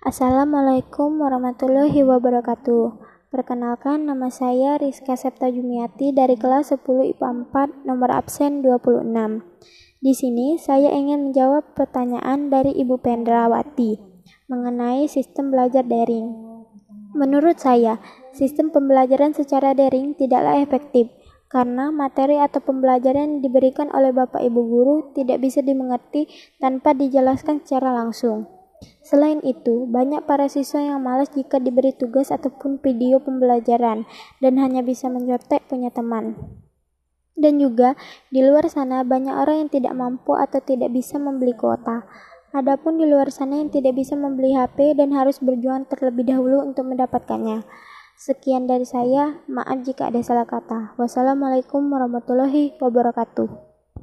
Assalamualaikum warahmatullahi wabarakatuh. Perkenalkan nama saya Rizka Septa Jumiati dari kelas 10 IPA 4 nomor absen 26. Di sini saya ingin menjawab pertanyaan dari Ibu Pendrawati mengenai sistem belajar daring. Menurut saya, sistem pembelajaran secara daring tidaklah efektif karena materi atau pembelajaran yang diberikan oleh Bapak Ibu guru tidak bisa dimengerti tanpa dijelaskan secara langsung. Selain itu, banyak para siswa yang malas jika diberi tugas ataupun video pembelajaran dan hanya bisa mencontek punya teman. Dan juga di luar sana banyak orang yang tidak mampu atau tidak bisa membeli kuota. Adapun di luar sana yang tidak bisa membeli HP dan harus berjuang terlebih dahulu untuk mendapatkannya. Sekian dari saya, maaf jika ada salah kata. Wassalamualaikum warahmatullahi wabarakatuh.